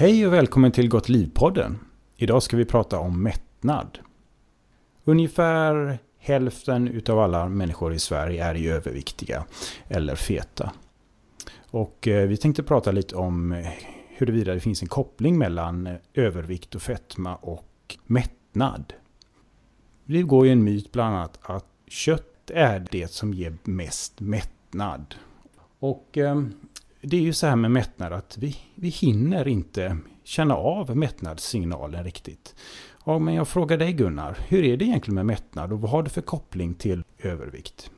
Hej och välkommen till Gott Liv-podden. Idag ska vi prata om mättnad. Ungefär hälften utav alla människor i Sverige är ju överviktiga eller feta. Och eh, vi tänkte prata lite om huruvida det finns en koppling mellan eh, övervikt och fetma och mättnad. Det går ju en myt bland annat att kött är det som ger mest mättnad. Och ehm, det är ju så här med mättnad att vi, vi hinner inte känna av mättnadssignalen riktigt. Ja, men jag frågar dig Gunnar, hur är det egentligen med mättnad och vad har det för koppling till övervikt?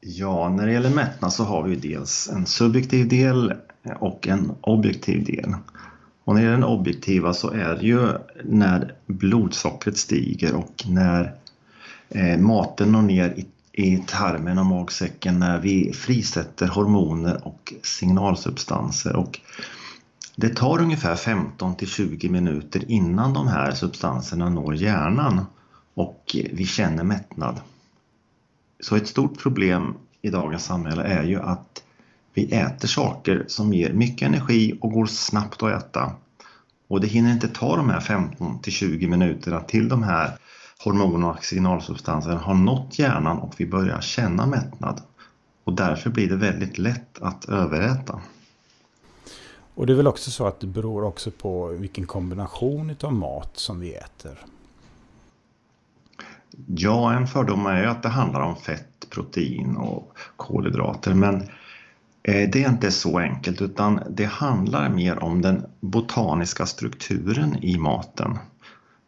Ja, när det gäller mättnad så har vi dels en subjektiv del och en objektiv del. Och när det gäller den objektiva så är det ju när blodsockret stiger och när eh, maten når ner i i tarmen och magsäcken när vi frisätter hormoner och signalsubstanser. Och det tar ungefär 15 till 20 minuter innan de här substanserna når hjärnan och vi känner mättnad. Så ett stort problem i dagens samhälle är ju att vi äter saker som ger mycket energi och går snabbt att äta. Och det hinner inte ta de här 15 till 20 minuterna till de här hormoner och signalsubstanser har nått hjärnan och vi börjar känna mättnad. Och därför blir det väldigt lätt att överäta. Och det är väl också så att det beror också på vilken kombination av mat som vi äter? Ja, en fördom är ju att det handlar om fett, protein och kolhydrater. Men eh, det är inte så enkelt utan det handlar mer om den botaniska strukturen i maten.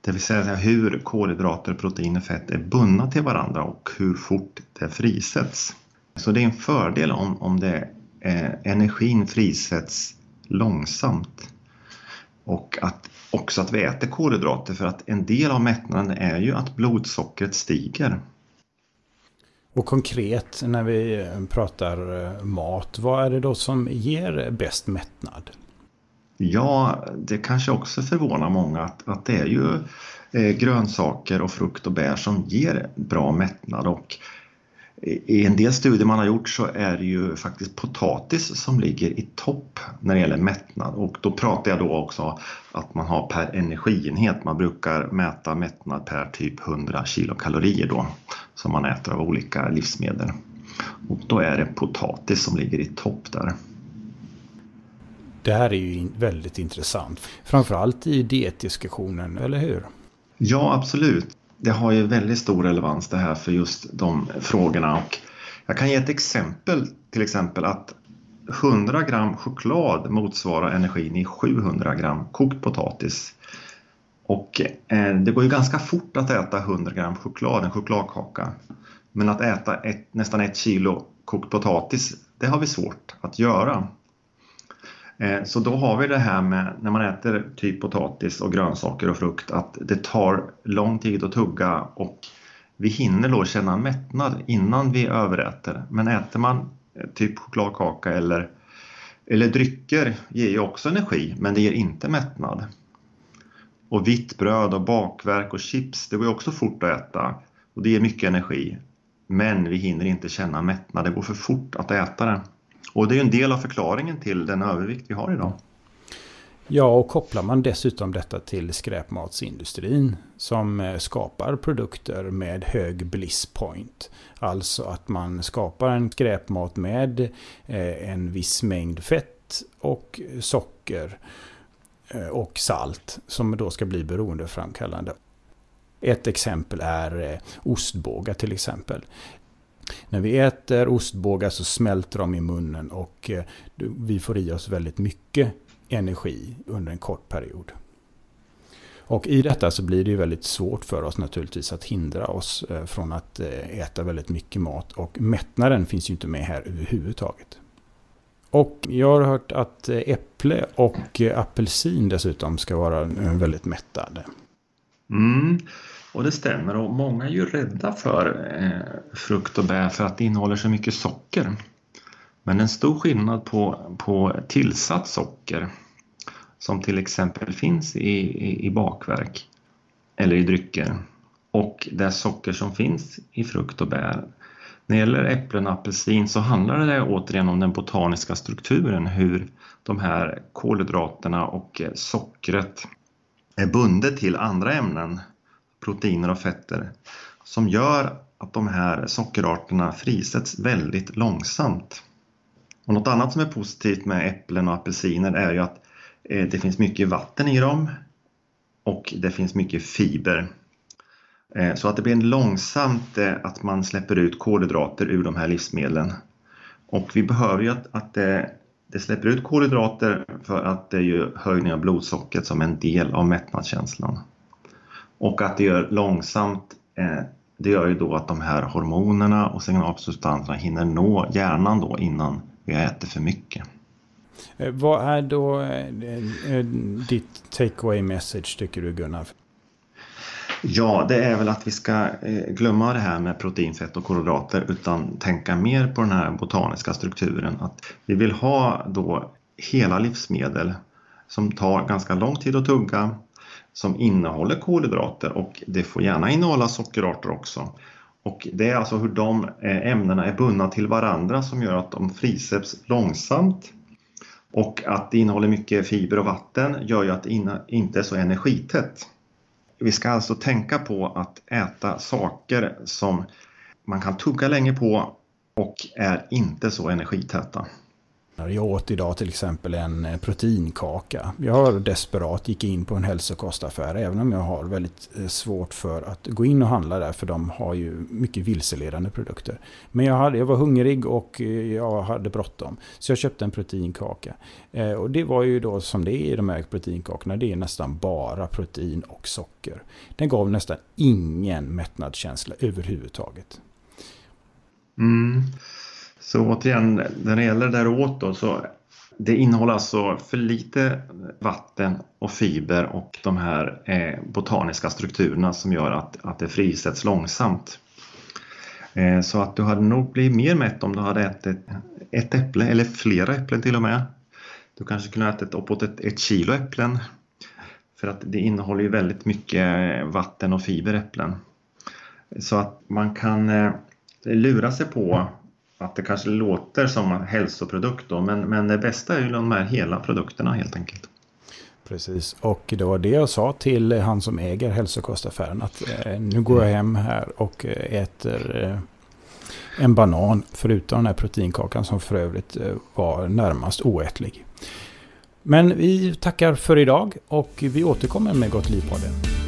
Det vill säga hur kolhydrater, protein och fett är bundna till varandra och hur fort det frisätts. Så det är en fördel om, om det, eh, energin frisätts långsamt. Och att, också att vi äter kolhydrater för att en del av mättnaden är ju att blodsockret stiger. Och konkret när vi eh, pratar eh, mat, vad är det då som ger bäst mättnad? Ja, det kanske också förvånar många att, att det är ju eh, grönsaker och frukt och bär som ger bra mättnad och i en del studier man har gjort så är det ju faktiskt potatis som ligger i topp när det gäller mättnad och då pratar jag då också att man har per energienhet. Man brukar mäta mättnad per typ 100 kilokalorier då som man äter av olika livsmedel. Och då är det potatis som ligger i topp där. Det här är ju väldigt intressant. Framförallt i dietdiskussionen, eller hur? Ja, absolut. Det har ju väldigt stor relevans det här för just de frågorna. Och jag kan ge ett exempel, till exempel att 100 gram choklad motsvarar energin i 700 gram kokt potatis. Och eh, det går ju ganska fort att äta 100 gram choklad, en chokladkaka. Men att äta ett, nästan ett kilo kokt potatis, det har vi svårt att göra. Eh, så då har vi det här med när man äter typ potatis och grönsaker och frukt att det tar lång tid att tugga och vi hinner då känna mättnad innan vi överäter. Men äter man eh, typ chokladkaka eller, eller drycker ger ju också energi men det ger inte mättnad. Och vitt bröd och bakverk och chips det går ju också fort att äta och det ger mycket energi. Men vi hinner inte känna mättnad, det går för fort att äta det. Och det är en del av förklaringen till den övervikt vi har idag. Ja, och kopplar man dessutom detta till skräpmatsindustrin som eh, skapar produkter med hög bliss point. Alltså att man skapar en skräpmat med eh, en viss mängd fett och socker eh, och salt som då ska bli beroendeframkallande. Ett exempel är ostbågar till exempel. När vi äter ostbågar så smälter de i munnen och eh, vi får i oss väldigt mycket energi under en kort period. Och i detta så blir det ju väldigt svårt för oss naturligtvis att hindra oss eh, från att eh, äta väldigt mycket mat. Och mättnaden finns ju inte med här överhuvudtaget. Och jag har hört att äpple och apelsin dessutom ska vara väldigt mättade. Mm. Och det stämmer. Och många är ju rädda för eh, frukt och bär för att det innehåller så mycket socker. Men en stor skillnad på, på tillsatt socker som till exempel finns i, i, i bakverk eller i drycker och det socker som finns i frukt och bär. När det gäller äpplen och apelsin så handlar det återigen om den botaniska strukturen, hur de här kolhydraterna och eh, sockret är bundet till andra ämnen, proteiner och fetter, som gör att de här sockerarterna frisätts väldigt långsamt. Och något annat som är positivt med äpplen och apelsiner är ju att eh, det finns mycket vatten i dem och det finns mycket fiber. Eh, så att det blir långsamt eh, att man släpper ut kolhydrater ur de här livsmedlen. Och vi behöver ju att, att det, det släpper ut kolhydrater för att det är ju höjning av blodsockret som en del av mättnadskänslan. Och att det gör långsamt det gör ju då att de här hormonerna och signalsubstanserna hinner nå hjärnan då innan vi äter för mycket. Eh, vad är då eh, eh, ditt takeaway message tycker du Gunnar? Ja, det är väl att vi ska glömma det här med protein, fett och kolhydrater utan tänka mer på den här botaniska strukturen. Att vi vill ha då hela livsmedel som tar ganska lång tid att tugga, som innehåller kolhydrater och det får gärna innehålla sockerarter också. Och det är alltså hur de eh, ämnena är bundna till varandra som gör att de frisätts långsamt. Och att det innehåller mycket fiber och vatten gör ju att det inte är så energitätt. Vi ska alltså tänka på att äta saker som man kan tugga länge på och är inte så energitäta. Jag åt idag till exempel en eh, proteinkaka. Jag desperat gick in på en hälsokostaffär även om jag har väldigt eh, svårt för att gå in och handla där för de har ju mycket vilseledande produkter. Men jag, hade, jag var hungrig och eh, jag hade bråttom. Så jag köpte en proteinkaka. Och det var ju då som det är i de här proteinkakorna. Det är nästan bara protein och socker. Den gav nästan ingen mättnadskänsla överhuvudtaget. Mm. Så återigen, när det gäller det åt då, så det innehåller alltså för lite vatten och fiber och de här eh, botaniska strukturerna som gör att, att det frisätts långsamt. Eh, så att du hade nog blivit mer mätt om du hade ätit ett äpple eller flera äpplen till och med. Du kanske kunde ha ätit uppåt ett, ett kilo äpplen. För att det innehåller ju väldigt mycket vatten och fiber äpplen. Så att man kan eh, lura sig på att det kanske låter som en hälsoprodukt då, men, men det bästa är ju de här hela produkterna helt enkelt. Precis, och det var det jag sa till han som äger hälsokostaffären att eh, nu går jag hem här och äter eh, en banan förutom den här proteinkakan som för övrigt eh, var närmast oätlig. Men vi tackar för idag och vi återkommer med Gott Liv-podden.